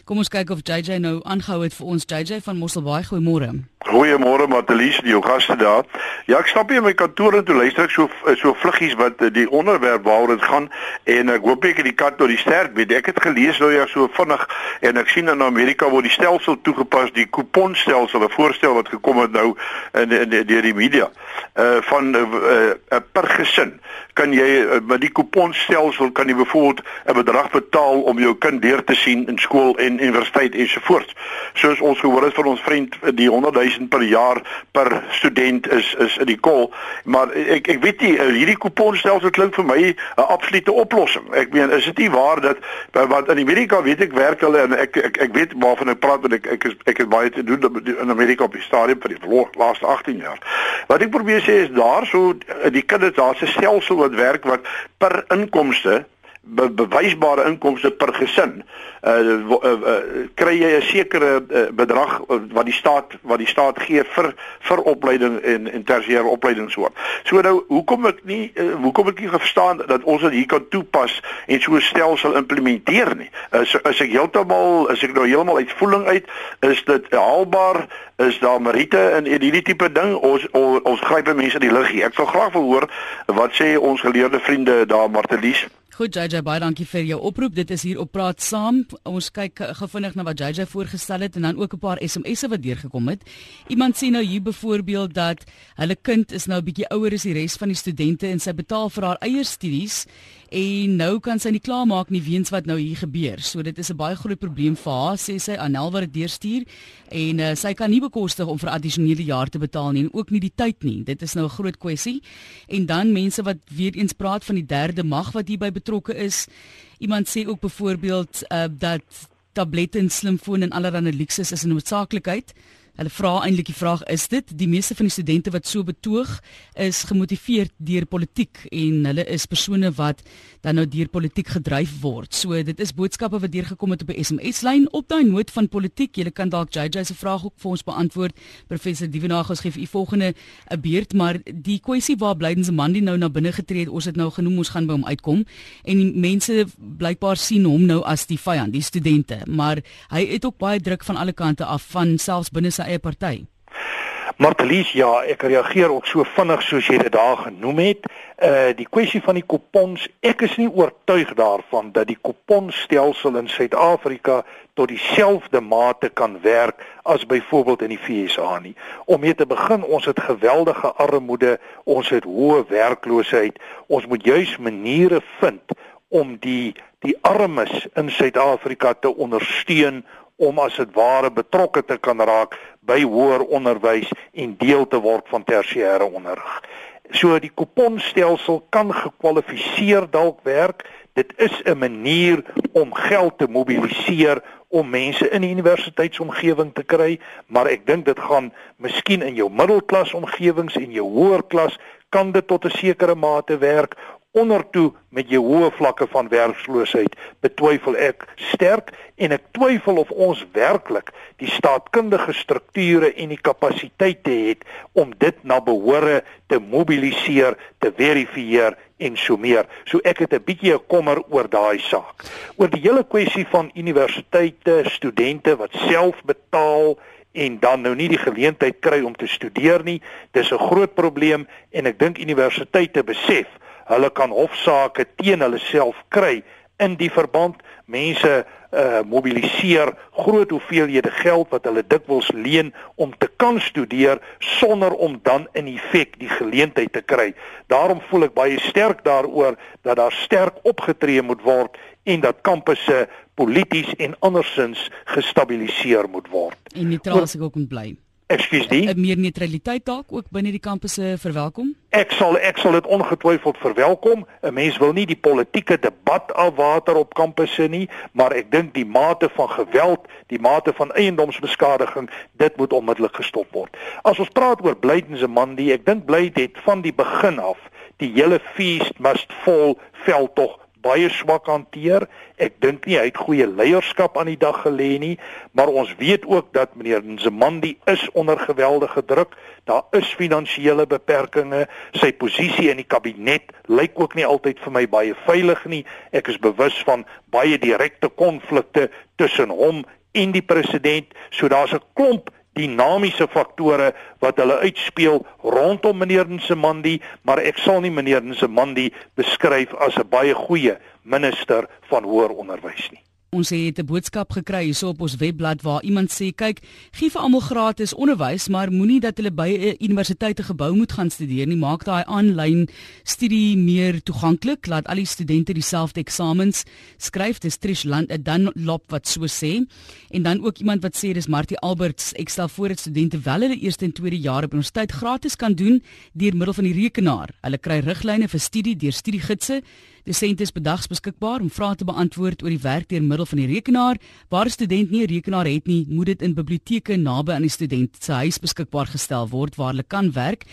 Kom ons kyk of JJ nou aangehou het vir ons JJ van Mosselbaai goeiemôre. Goeiemôre Matelies, die jou gaste daar. Ja, ek stap hier in my kantoor en toe luister ek so so vluggies wat eh, die onderwerp waaroor dit gaan en ek hoop ek het die kat tot die sterk weet. Ek het gelees nou ja so vinnig en ek sien in Amerika word die stelsel toegepas, die kuponstelsel, 'n voorstel wat gekom het nou in deur die media. Uh van 'n uh, uh, per gesin kan jy uh, met die kuponstelsel kan jy byvoorbeeld 'n bedrag betaal om jou kind deur te sien in skool en universiteit ensovoorts. Soos ons gehoor het van ons vriend die 100 000 per jaar per student is is in die kol, maar ek ek weet nie eh, hierdie kuponstelsel klink vir my 'n absolute oplossing. Ek meen is dit nie waar dat want in Amerika weet ek werk hulle en ek ek ek weet waarvan ek praat want ek ek is ek het baie te doen in Amerika op die stadium vir die laaste 18 jaar. Wat ek probeer sê is daar so die kinders daar's 'n stelsel wat werk wat per inkomste be bewysbare inkomste per gesin uh, uh, uh kry jy 'n sekere uh, bedrag wat die staat wat die staat gee vir vir opleiding en en tersiêre opleiding so. So nou hoekom ek nie uh, hoekom ek nie verstaan dat ons dit hier kan toepas en so 'n stelsel implementeer nie. Is is ek heeltemal is ek nou heeltemal uitvoering uit is dit haalbaar is daar meriete in hierdie tipe ding ons ons, ons gryp mense in die lug hier. Ek sal graag wil hoor wat sê ons geleerde vriende daar Martelies. Goed JJ baie dankie vir jou oproep. Dit is hier op praat saam. Ons kyk gevinnig na wat JJ voorgestel het en dan ook 'n paar SMS'e wat deurgekom het. Iemand sê nou hier byvoorbeeld dat hulle kind is nou 'n bietjie ouer as die res van die studente en sy betaal vir haar eie studies en nou kan sy nie klaarmaak nie weens wat nou hier gebeur. So dit is 'n baie groot probleem vir haar, sê sy Anel wat dit deurstuur en uh, sy kan nie bekostig om vir addisionele jaar te betaal nie en ook nie die tyd nie. Dit is nou 'n groot kwessie. En dan mense wat weer eens praat van die derde mag wat hierby betrokke is. Iemand sê ook byvoorbeeld uh, dat tablette en slimfoon en allerlei luksus is 'n noodsaaklikheid Hulle vra eintlik die vraag is dit die meeste van die studente wat so betoog is gemotiveer deur politiek en hulle is persone wat dan nou deur politiek gedryf word. So dit is boodskappe wat deurgekom het op 'n SMS lyn op daai noot van politiek. Jy kan dalk JJ se vraag ook vir ons beantwoord. Professor Dievenagels gee vir u volgende 'n beurt, maar die kwessie waar Blydense Mandi nou na binne getree het, ons het nou genoem ons gaan by hom uitkom en die mense blykbaar sien hom nou as die vyand, die studente, maar hy het ook baie druk van alle kante af van selfs binne sy eie party. Martelies, ja, ek reageer ook so vinnig soos jy dit daar genoem het. Uh die kwessie van die kupons, ek is nie oortuig daarvan dat die kuponstelsel in Suid-Afrika tot dieselfde mate kan werk as byvoorbeeld in die FSA nie. Om mee te begin, ons het geweldige armoede, ons het hoë werkloosheid. Ons moet juis maniere vind om die die armes in Suid-Afrika te ondersteun om as dit ware betrokke te kan raak by hoër onderwys en deel te word van tersiêre onderrig. So die kuponstelsel kan gekwalifiseer dalk werk. Dit is 'n manier om geld te mobiliseer om mense in die universiteitsomgewing te kry, maar ek dink dit gaan miskien in jou middelklas omgewings en jou hoër klas kan dit tot 'n sekere mate werk ondertoe met jou hoë vlakke van werkloosheid betwyfel ek sterk en ek twyfel of ons werklik die staatkundige strukture en die kapasiteite het om dit na behore te mobiliseer, te verifieer en so meer. So ek het 'n bietjie 'n kommer oor daai saak. Oor die hele kwessie van universiteite, studente wat self betaal en dan nou nie die geleentheid kry om te studeer nie, dis 'n groot probleem en ek dink universiteite besef hulle kan hofsaake teen hulle self kry in die verband mense uh mobiliseer groot hoeveelhede geld wat hulle dikwels leen om te kan studeer sonder om dan in effek die geleentheid te kry. Daarom voel ek baie sterk daaroor dat daar sterk opgetree moet word en dat kampusse polities en andersins gestabiliseer moet word. En neutraal seker ook moet bly. Ekskuus die. 'n Meer neutraliteit dalk ook binne die kampusse verwelkom? Ek sal ek sal dit ongetwyfeld verwelkom. 'n Mens wil nie die politieke debat afwater op kampusse nie, maar ek dink die mate van geweld, die mate van eiendomsbeskadiging, dit moet onmiddellik gestop word. As ons praat oor Blydense Mandi, ek dink Blyd het van die begin af die hele feast must fall veldtog baie swak hanteer. Ek dink nie hy het goeie leierskap aan die dag gelê nie, maar ons weet ook dat meneer Nzimandi is onder geweldige druk. Daar is finansiële beperkings. Sy posisie in die kabinet lyk ook nie altyd vir my baie veilig nie. Ek is bewus van baie direkte konflikte tussen hom en die president. So daar's 'n klomp dinamiese faktore wat hulle uitspeel rondom meneer Nsemandi, maar ek sal nie meneer Nsemandi beskryf as 'n baie goeie minister van hoër onderwys nie. Ons het 'n boodskap gekry hierso op ons webblad waar iemand sê kyk, gee vir almal gratis onderwys, maar moenie dat hulle by 'n universiteit gebou moet gaan studeer nie. Maak daai aanlyn studie meer toeganklik. Laat al die studente dieselfde eksamens skryf. Dis Trish Land, 'n dan lop wat so sê. En dan ook iemand wat sê dis Martie Alberts, ek stel voor dat studente wel hulle eerste en tweede jaar op universiteit gratis kan doen deur middel van die rekenaar. Hulle kry riglyne vir studie deur studiegidse Dosente is bedags beskikbaar om vrae te beantwoord oor die werk deur middel van die rekenaar. Waar 'n student nie 'n rekenaar het nie, moet dit in biblioteke naby aan die student se huis beskikbaar gestel word waar hulle kan werk.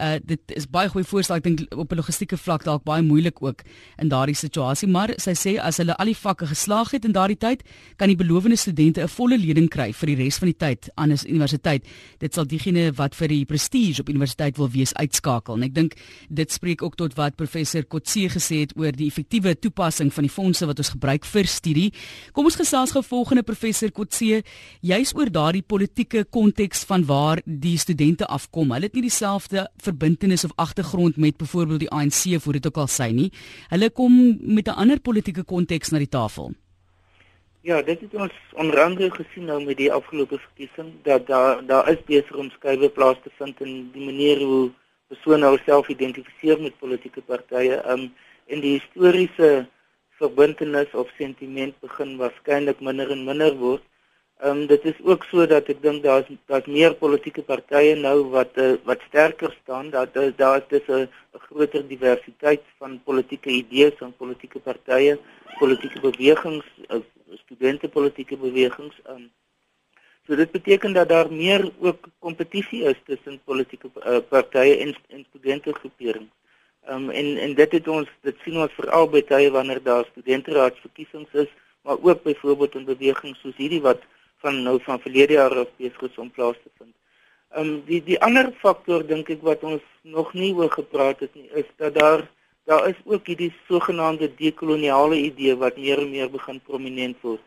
Uh dit is baie goeie voorstel. Ek dink op 'n logistieke vlak dalk baie moeilik ook in daardie situasie, maar sy sê as hulle al die vakke geslaag het in daardie tyd, kan die belowende studente 'n volle lening kry vir die res van die tyd aan 'n universiteit. Dit sal diegene wat vir die prestige op universiteit wil wees uitskakel. En ek dink dit spreek ook tot wat professor Kotse gesê het oor die effektiewe toepassing van die fondse wat ons gebruik vir studie. Kom ons gesels gou volgende professor Kotse, juis oor daardie politieke konteks van waar die studente afkom. Hulle het nie dieselfde verbintenis of agtergrond met byvoorbeeld die ANC voor dit ook al sy nie. Hulle kom met 'n ander politieke konteks na die tafel. Ja, dit het ons onder andere gesien nou met die afgelope verkiesing dat daar daar is besig om skuwe plaas te vind in die manier hoe persone hulself identifiseer met politieke partye. Um en die historiese verbintenis of sentiment begin waarskynlik minder en minder word. Ehm um, dit is ook so dat ek dink daar's daar's meer politieke partye nou wat uh, wat sterker staan dat uh, daar is 'n groter diversiteit van politieke idees van politieke partye, politieke bewegings, uh, studente politieke bewegings. Um, So dit beteken dat daar meer ook kompetisie is tussen politieke uh, partye en en studentegroeperings. Ehm um, en en dit het ons dit sien ons veral by tye wanneer daar studenteraadsverkiesings is, maar ook byvoorbeeld in bewegings soos hierdie wat van nou van verlede jaar af besig is om plaas te vind. Ehm um, die die ander faktor dink ek wat ons nog nie oor gepraat het nie, is dat daar daar is ook hierdie sogenaamde dekoloniale idee wat meer en meer begin prominent word.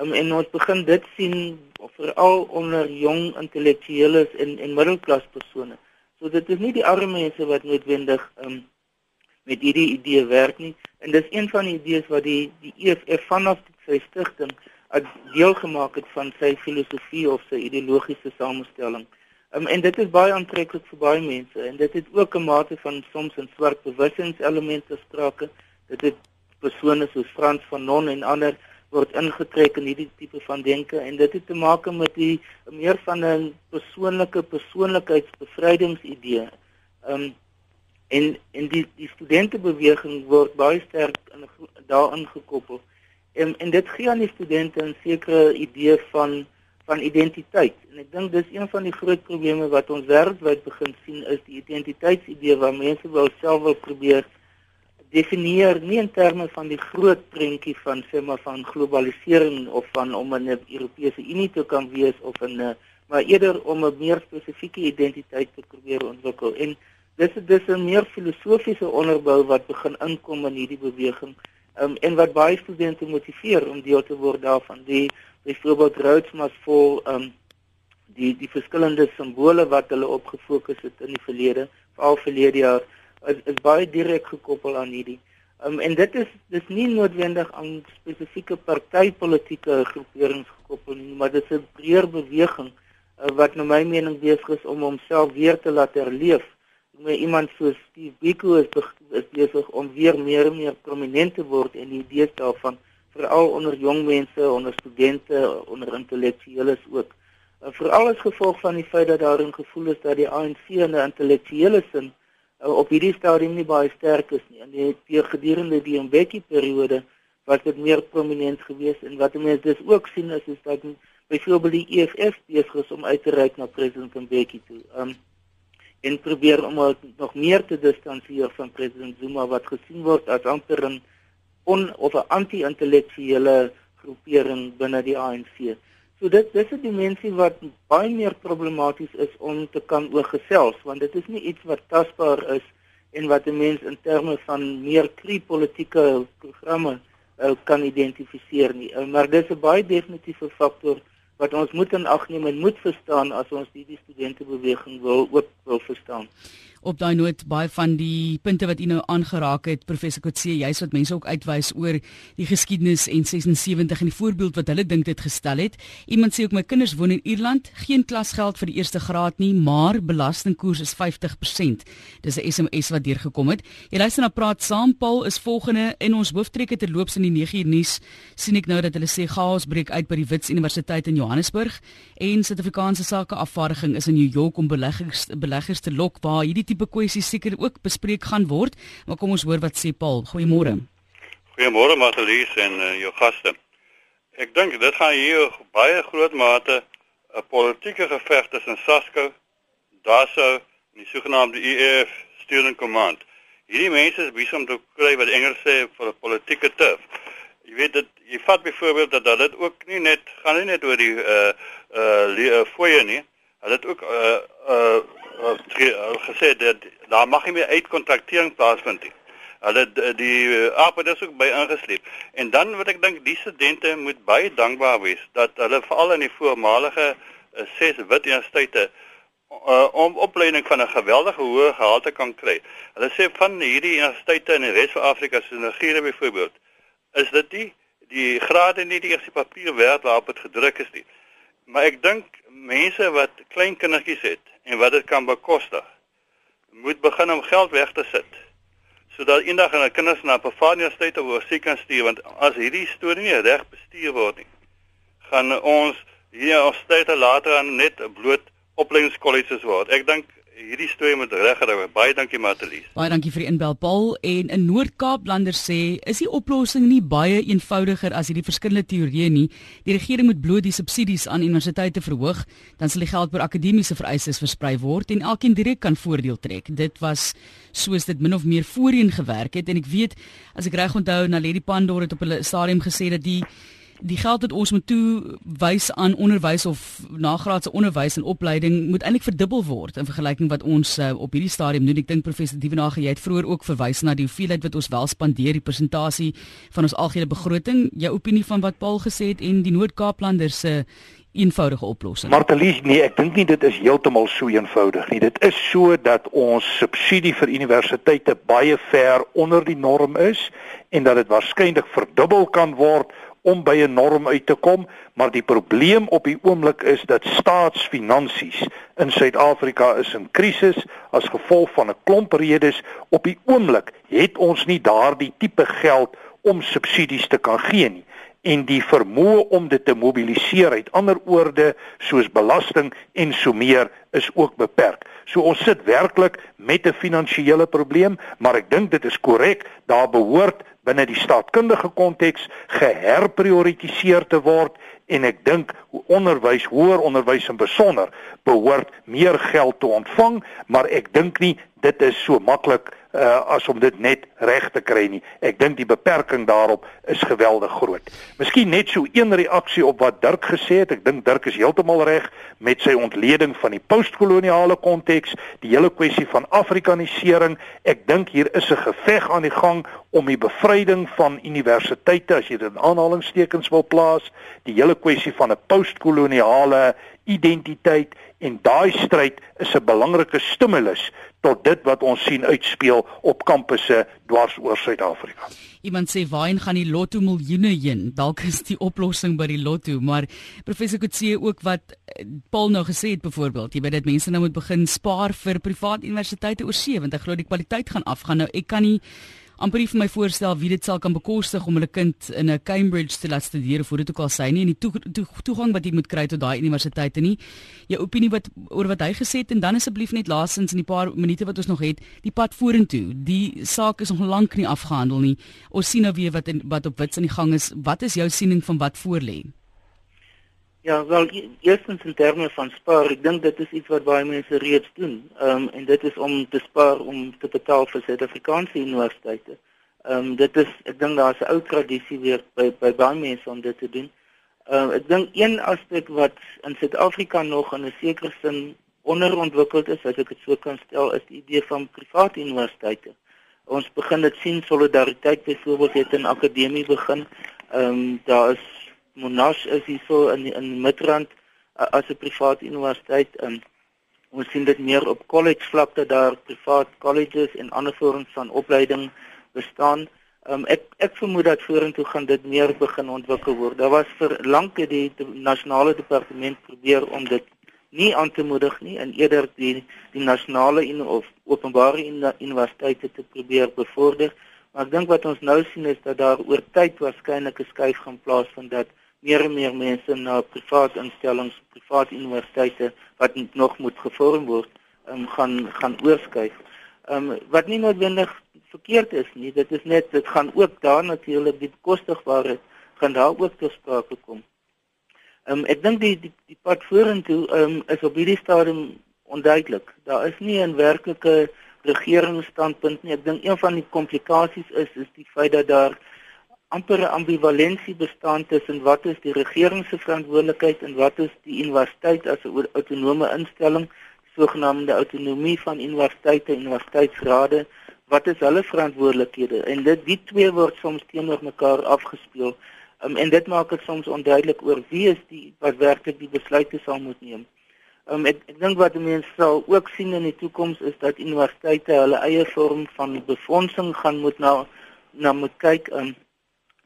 Um, en ons begin dit sien veral onder jong intellektueles en en middelklas persone. So dit is nie die arme mense wat noodwendig um, met hierdie idee werk nie. En dis een van die idees wat die die EFF vanaf sy stigting deel gemaak het van sy filosofie of sy ideologiese samestelling. Um, en dit is baie aantreklik vir baie mense en dit het ook 'n mate van soms 'n swart bewussindselemente sprake. Dit het persone soos Frans van Non en ander word ingetrek in hierdie tipe van denke en dit het te maak met die meer van 'n persoonlike persoonlikheidsbevrydingsidee. Ehm um, en en die die studentebeweging word baie sterk in daarin gekoppel. En en dit gee aan die studente 'n sekere idee van van identiteit. En ek dink dis een van die groot probleme wat ons wêreldwyd begin sien is die identiteitsidee waar mense wel self wil probeer definieer nie in terme van die groot prentjie van sê maar van globalisering of van om 'n Europese Unie te kan wees of 'n maar eerder om 'n meer spesifieke identiteit te probeer ontwikkel. En dis dis 'n meer filosofiese onderbou wat begin inkom in hierdie beweging. Um, en wat baie studente motiveer om deel te word daarvan. Die byvoorbeeld Rhodes must fall um die die verskillende simbole wat hulle op gefokus het in die verlede, veral verlede jaar is, is baie direk gekoppel aan hierdie. Um, en dit is dis nie noodwendig aan spesifieke partytetiese groeperings gekoppel nie, maar dit is 'n breër beweging uh, wat na my mening besig is om homself weer te laat herleef. Met iemand soos Steve Biko is is besig om weer meer en meer prominent te word en die idee daarvan veral onder jong mense, onder studente, onder intellektueles ook. Uh, veral as gevolg van die feit dat daar 'n gevoel is dat die ANC 'n intellektuele sin uh, op hierdie stadium nie baie sterk is nie. En die gedurende die Mbeki periode was dit meer prominent geweest en wat mense dus ook sien is is dat byvoorbeeld die EFF besig is om uit te reik na president Mbeki toe. Um en probeer om nog meer te distansieer van president Zuma wat gesien word as amper 'n on of 'n anti-intellektuele groepering binne die ANC. So dit dis 'n dimensie wat baie meer problematies is om te kan oorgesels want dit is nie iets wat tasbaar is en wat 'n mens in terme van meer kriepolitieke programme uh, kan identifiseer nie. Uh, maar dis 'n baie definitiewe faktor wat ons moet in ag neem en moet verstaan as ons hierdie studentebeweging wil ook wil verstaan op daai noot baie van die punte wat u nou aangeraak het professor Kotse jy's wat mense ook uitwys oor die geskiedenis en 76 en die voorbeeld wat hulle dink dit gestel het. Iemand sê ook my kinders woon in Ierland. Geen klasgeld vir die eerste graad nie maar belastingkoers is 50% dis 'n SMS wat deurgekom het. Jy luister na praat saam. Paul is volgende in ons hooftrekke terloops in die 9 uur nuus. sien ek nou dat hulle sê chaos breek uit by die Wits Universiteit in Johannesburg en Suid-Afrikaanse sake afvaardiging is in New York om beleggers beleggers te lok waar hierdie tipe kwessies seker ook bespreek gaan word. Maar kom ons hoor wat sê Paul. Goeiemôre. Goeiemôre Martelies en uh, jou gaste. Ek dink dit gaan hier baie groot mate 'n politieke geveg tussen SASCO, DASO en die sogenaamde EF Steering Command. Hierdie mense is besig om te kry wat Engels sê vir 'n politieke turf. Jy weet dit jy vat byvoorbeeld dat dit ook nie net gaan nie net oor die uh uh fooie nie. Hulle het ook uh uh uh, gesê dat daar mag nie meer uitkontraktering plaasvind nie. Hulle die, APD is ook by ingesleep. En dan wat ek dink die studente moet baie dankbaar wees dat hulle veral in die voormalige uh, ses wit universiteite uh, om opleiding van 'n geweldige hoë gehalte kan kry. Hulle sê van hierdie universiteite in die res van Afrika soos Nigeria byvoorbeeld, is dit die die grade nie die eerste papier werd waarop dit gedruk is nie. Maar ek dink mense wat klein kindertjies het en wat dit kan bekostig, moet begin om geld weg te sit. Sodat eendag hulle kinders na 'n Bavaria State of Washington kan stuur want as hierdie storie nie reg bestuur word nie, gaan ons hier op stede later aan net bloot opleidingskolleges word. Ek dink hierdie storie moet regkry. Baie dankie Matelies. Baie dankie vir die inbel Paul en in Noord-Kaap lander sê is die oplossing nie baie eenvoudiger as hierdie verskillende teorieë nie. Die regering moet bloot die subsidies aan universiteite verhoog, dan sal die geld vir akademiese vereistes versprei word en elkeen direk kan voordeel trek. Dit was soos dit min of meer voorheen gewerk het en ek weet as ek reg onthou Naledi Pandor het op 'n stadium gesê dat die die geld wat ons moet toewys aan onderwys of nagraadse onderwys en opleiding moet eintlik verdubbel word in vergelyking wat ons uh, op hierdie stadium doen. Ek dink professor Dievenage jy het vroeër ook verwys na die hoeveelheid wat ons wel spandeer die persentasie van ons algehele begroting. Jou opinie van wat Paul gesê het en die Noord-Kaaplanders se uh, eenvoudige oplossing. Martelies, nee, ek dink nie dit is heeltemal so eenvoudig nie. Dit is so dat ons subsidie vir universiteite baie ver onder die norm is en dat dit waarskynlik verdubbel kan word om by 'n norm uit te kom, maar die probleem op die oomblik is dat staatsfinansies in Suid-Afrika is in krisis as gevolg van 'n klomp redes. Op die oomblik het ons nie daardie tipe geld om subsidies te kan gee nie en die vermoë om dit te mobiliseer uit ander oorde soos belasting en so meer is ook beperk. So ons sit werklik met 'n finansiële probleem, maar ek dink dit is korrek, daar behoort binne die staatkundige konteks geherprioritiseer te word en ek dink onderwys, hoër onderwys in besonder behoort meer geld te ontvang, maar ek dink nie dit is so maklik uh, as om dit net reg te kry nie. Ek dink die beperking daarop is geweldig groot. Miskien net so een reaksie op wat Dirk gesê het. Ek dink Dirk is heeltemal reg met sy ontleding van die postkoloniale konteks, die hele kwessie van afrikanisering. Ek dink hier is 'n geveg aan die gang om die bevryding van universiteite as jy dit in aanhalingstekens wil plaas, die hele kwessie van 'n postkoloniale identiteit en daai stryd is 'n belangrike stimulus tot dit wat ons sien uitspeel op kampusse dwars oor Suid-Afrika. Iemand sê waarheen gaan die lotto miljoene heen? Dalk is die oplossing by die lotto, maar professor Kutse ook wat eh, Paul nou gesê het byvoorbeeld, jy weet dat mense nou moet begin spaar vir privaat universiteite oor see want ek glo die kwaliteit gaan afgaan. Nou ek kan nie amper vir my voorstel wie dit sal kan bekostig om hulle kind in 'n Cambridge te laat studeer of hoe dit ook al sy nie en die toe, toe, toegang wat jy moet kry tot daai universiteite nie. Jou opinie wat oor wat hy gesê het en dan asseblief net laasens in die paar minute wat ons nog het, die pad vorentoe. Die saak is nog lank nie afgehandel nie. Ons sien nou weer wat in, wat op wits aan die gang is. Wat is jou siening van wat voorlê? Ja, wel eerstens in terme van spaar, ek dink dit is iets wat baie mense reeds doen. Ehm um, en dit is om te spaar om te betaal vir Suid-Afrikaanse universiteite. Ehm um, dit is ek dink daar's 'n ou tradisie weer by by baie mense om dit te doen. Ehm um, ek dink een aspek wat in Suid-Afrika nog in 'n sekere sin onderontwikkeld is, as ek dit so kan stel, is die idee van private universiteite. Ons begin dit sien solidariteit byvoorbeeld het in akademie begin. Ehm um, daar is Monash is hierso in in Midrand uh, as 'n privaat universiteit en um, ons sien dit meer op college vlak dat daar privaat colleges en ander vorms van opleiding bestaan. Um, ek ek vermoed dat vorentoe gaan dit meer begin ontwikkel word. Daar was vir lank die, die nasionale departement probeer om dit nie aan te moedig nie en eerder die die nasionale of openbare universiteite te probeer bevorder. Maar ek dink wat ons nou sien is dat daar oor tyd waarskynlik 'n skuif gaan plaasvind dat meer en meer mense na private instellings, private universiteite wat nog moet gevorm word, um, gaan gaan oorskuif. Ehm um, wat nie noodwendig verkeerd is nie, dit is net dit gaan ook daar natuurlik die bekostigbare gaan daar ook tot sprake kom. Ehm um, ek dink die, die die pad vorentoe ehm um, is op hierdie stadium onduidelik. Daar is nie 'n werklike regeringsstandpunt nie. Ek dink een van die komplikasies is is die feit dat daar amper 'n ambivalensie bestaan tussen wat is die regering se verantwoordelikheid en wat is die universiteit as 'n autonome instelling, sogenaamde autonomie van universiteite en universiteitsrade, wat is hulle verantwoordelikhede? En dit die twee word soms teenoor mekaar afgespeel. Um, en dit maak dit soms onduidelik oor wie is die wat werklik die besluite sal moet neem. Um, ek ek dink wat mense sal ook sien in die toekoms is dat universiteite hulle eie vorm van befondsing gaan moet na na moet kyk. Um,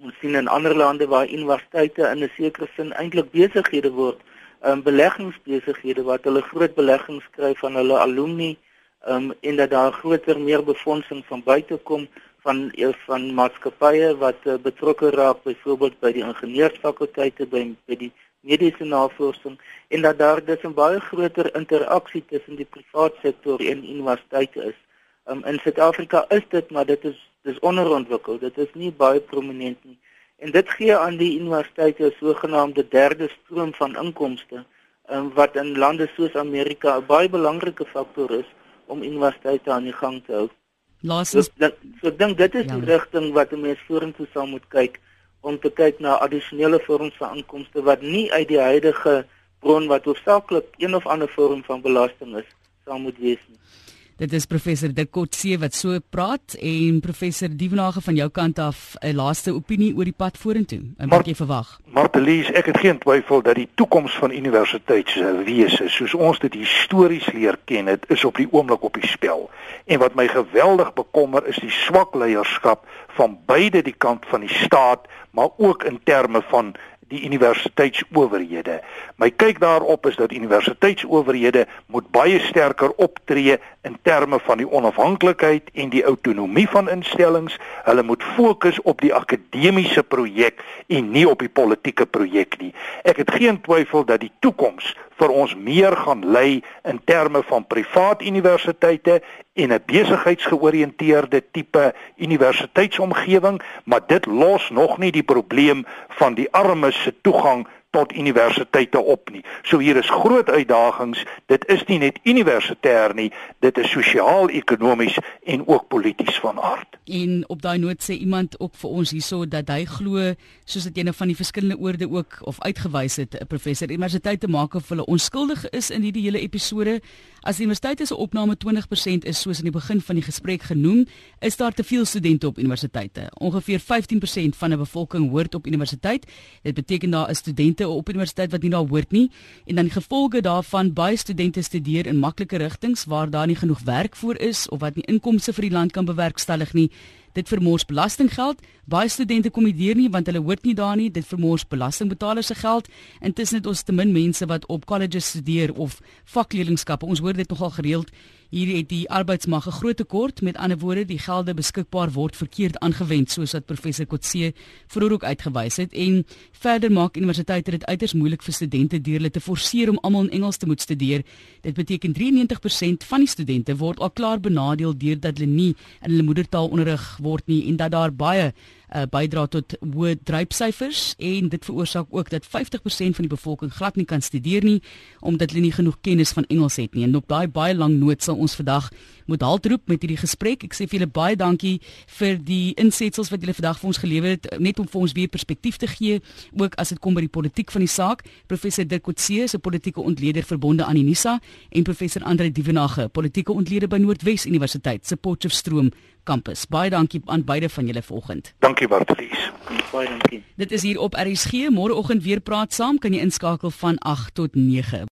Ons sien in ander lande waar universiteite in 'n sekere sin eintlik besighede word, um, beleggingsbesighede wat hulle groot beleggings kry van hulle alumni, um, en dat daar groter meer befondsing van buite kom van eh, van maatskappye wat uh, betrokke raak byvoorbeeld by die ingenieursfakulteite by by die mediese navorsing en dat daar dus 'n baie groter interaksie tussen die private sektor en universiteite is. Um, in Suid-Afrika is dit, maar dit is dis onderontwikkel. Dit is nie baie prominent nie. En dit gee aan die universiteite 'n sogenaamde derde stroom van inkomste, um, wat in lande soos Amerika 'n baie belangrike faktor is om universiteite aan die gang te hou. Laasens, so, so ek dink dit is die rigting wat 'n mens vorentoe sal moet kyk om te kyk na addisionele vorms van inkomste wat nie uit die huidige bron wat hoofsaaklik een of ander vorm van belasting is, sal moet wees nie. Dit is professor De Kotse wat so praat en professor Dievenage van jou kant af 'n laaste opinie oor die pad vorentoe. En wat jy verwag? Martelies, ek het geen twyfel dat die toekoms van universiteitswese soos ons dit histories leer ken, dit is op die oomblik op die spel. En wat my geweldig bekommer is die swak leierskap van beide die kant van die staat, maar ook in terme van die universiteitsowerhede. My kyk daarop is dat universiteitsowerhede moet baie sterker optree in terme van die onafhanklikheid en die autonomie van instellings. Hulle moet fokus op die akademiese projek en nie op die politieke projek nie. Ek het geen twyfel dat die toekoms vir ons meer gaan lei in terme van privaat universiteite en 'n besigheidsgeoriënteerde tipe universiteitsomgewing, maar dit los nog nie die probleem van die armes se toegang tot universiteite op nie. So hier is groot uitdagings. Dit is nie net universitêr nie, dit is sosiaal-ekonomies en ook polities van aard. En op daai noot sê iemand ook vir ons hierso dat hy glo soos dit een van die verskillende oorde ook of uitgewys het 'n professor universiteite maak of hulle onskuldig is in hierdie hele episode. As die universiteite se opname 20% is soos in die begin van die gesprek genoem, is daar te veel studente op universiteite. Ongeveer 15% van 'n bevolking hoort op universiteit. Dit beteken daar is studente studente op universiteit wat nie daar hoort nie. En dan die gevolge daarvan baie studente studeer in maklike rigtings waar daar nie genoeg werk vir is of wat nie inkomste vir die land kan bewerkstellig nie. Dit vermors belastinggeld. Baie studente kom nie deur nie want hulle hoort nie daar nie. Dit vermors belastingbetalers se geld. Intussen het ons te min mense wat op colleges studeer of vakleerlingskappe. Ons hoor dit nogal gereeld Hier het die arbeidsmag 'n groot tekort, met ander woorde, die gelde beskikbaar word verkeerd aangewend, soos wat professor Kotse vroeër ook uitgewys het en verder maak universiteite dit uiters moeilik vir studente deur hulle te forceer om almal in Engels te moet studeer. Dit beteken 93% van die studente word al klaar benadeel deurdat hulle nie in hulle moedertaal onderrig word nie en dat daar baie uh, bydra tot hoë drypsyfers en dit veroorsaak ook dat 50% van die bevolking glad nie kan studeer nie omdat hulle nie genoeg kennis van Engels het nie. En op daai baie lang noot sal ons vandag moet haltroep met hierdie gesprek. Ek sê vir julle baie dankie vir die insetsels wat julle vandag vir ons gelewer het net om vir ons weer perspektief te gee ook as dit kom by die politiek van die saak. Professor Dirk Coetzee is 'n politieke ontleder verbonde aan Unisa en professor Andre Dievenage, politieke ontleder by Noordwes Universiteit se Potchefstroom kampus. Baie dankie aan beide van julle vanoggend. Dankie Bartelies. Baie dankie. Dit is hier op RSG. Môreoggend weer praat saam. Kan jy inskakel van 8 tot 9.